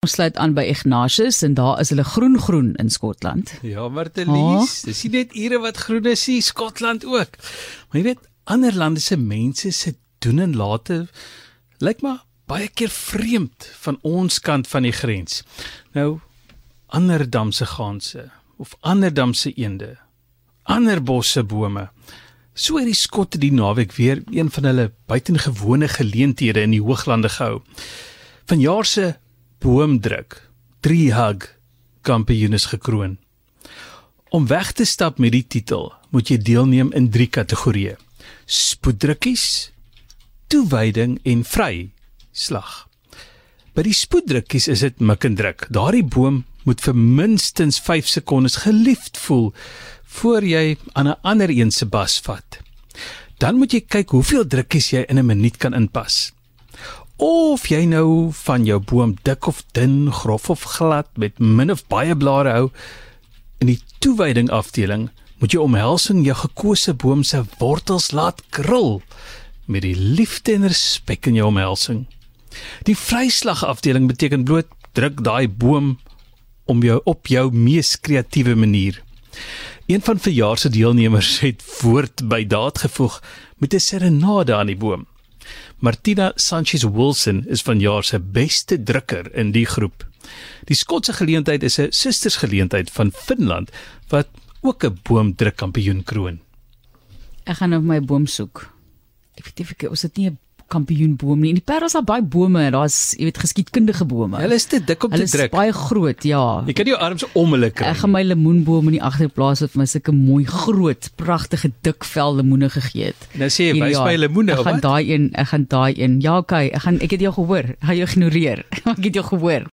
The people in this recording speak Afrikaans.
Ons sluit aan by Ignatius en daar is hulle groen groen in Skotland. Ja, Martelies, oh. dis nie net ure wat groen is nie, Skotland ook. Maar jy weet, ander lande se mense se doen en late lyk maar baie keer vreemd van ons kant van die grens. Nou ander damse ganse of ander damse eende, ander bosse bome. So het die Skotte die naweek weer een van hulle buitengewone geleenthede in die Hooglande gehou. Vanjaar se boomdruk, tree hug kampioenes gekroon. Om weg te stap met die titel, moet jy deelneem in 3 kategorieë: spoeddrukkies, toewyding en vry slag. By die spoeddrukkies is dit mik en druk. Daardie boom moet vir minstens 5 sekondes geliefd voel voor jy aan 'n ander een se bas vat. Dan moet jy kyk hoeveel drukkies jy in 'n minuut kan inpas. Of jy nou van jou boom dik of dun, grof of glad met min of baie blare hou, in die toewyding afdeling moet jy omhelsing jou gekose boom se wortels laat krul met die liefde en respek in jou omhelsing. Die vryslag afdeling beteken bloot druk daai boom om jou op jou mees kreatiewe manier. Een van verjaar se deelnemers het woord by daad gevoeg met 'n serenade aan die boom. Martina Sanchez Wilson is vanjaar se beste drukker in die groep. Die Skotse geleentheid is 'n sustersgeleentheid van Finland wat ook 'n boomdrukkampioen kroon. Ek gaan nou my boom soek. Ek weet nie of ek is dit nie 'n kampioenboom nie. In die Parel is daar baie bome, daar's jy weet geskiedkundige bome. Hulle is te dik om te druk. Hulle is baie groot, ja. Jy kan jou arms om hulle kry. Ek gaan my lemoenboom in die agterplaas wat my sulke mooi groot, pragtige dik vel lemoene gegee het. Nou sê jy wys my lemoene of wat? Ek gaan daai een, ek gaan daai een. Ja, okay, ek gaan ek het jou gehoor. Ek gaan jou ignoreer. ek het jou gehoor.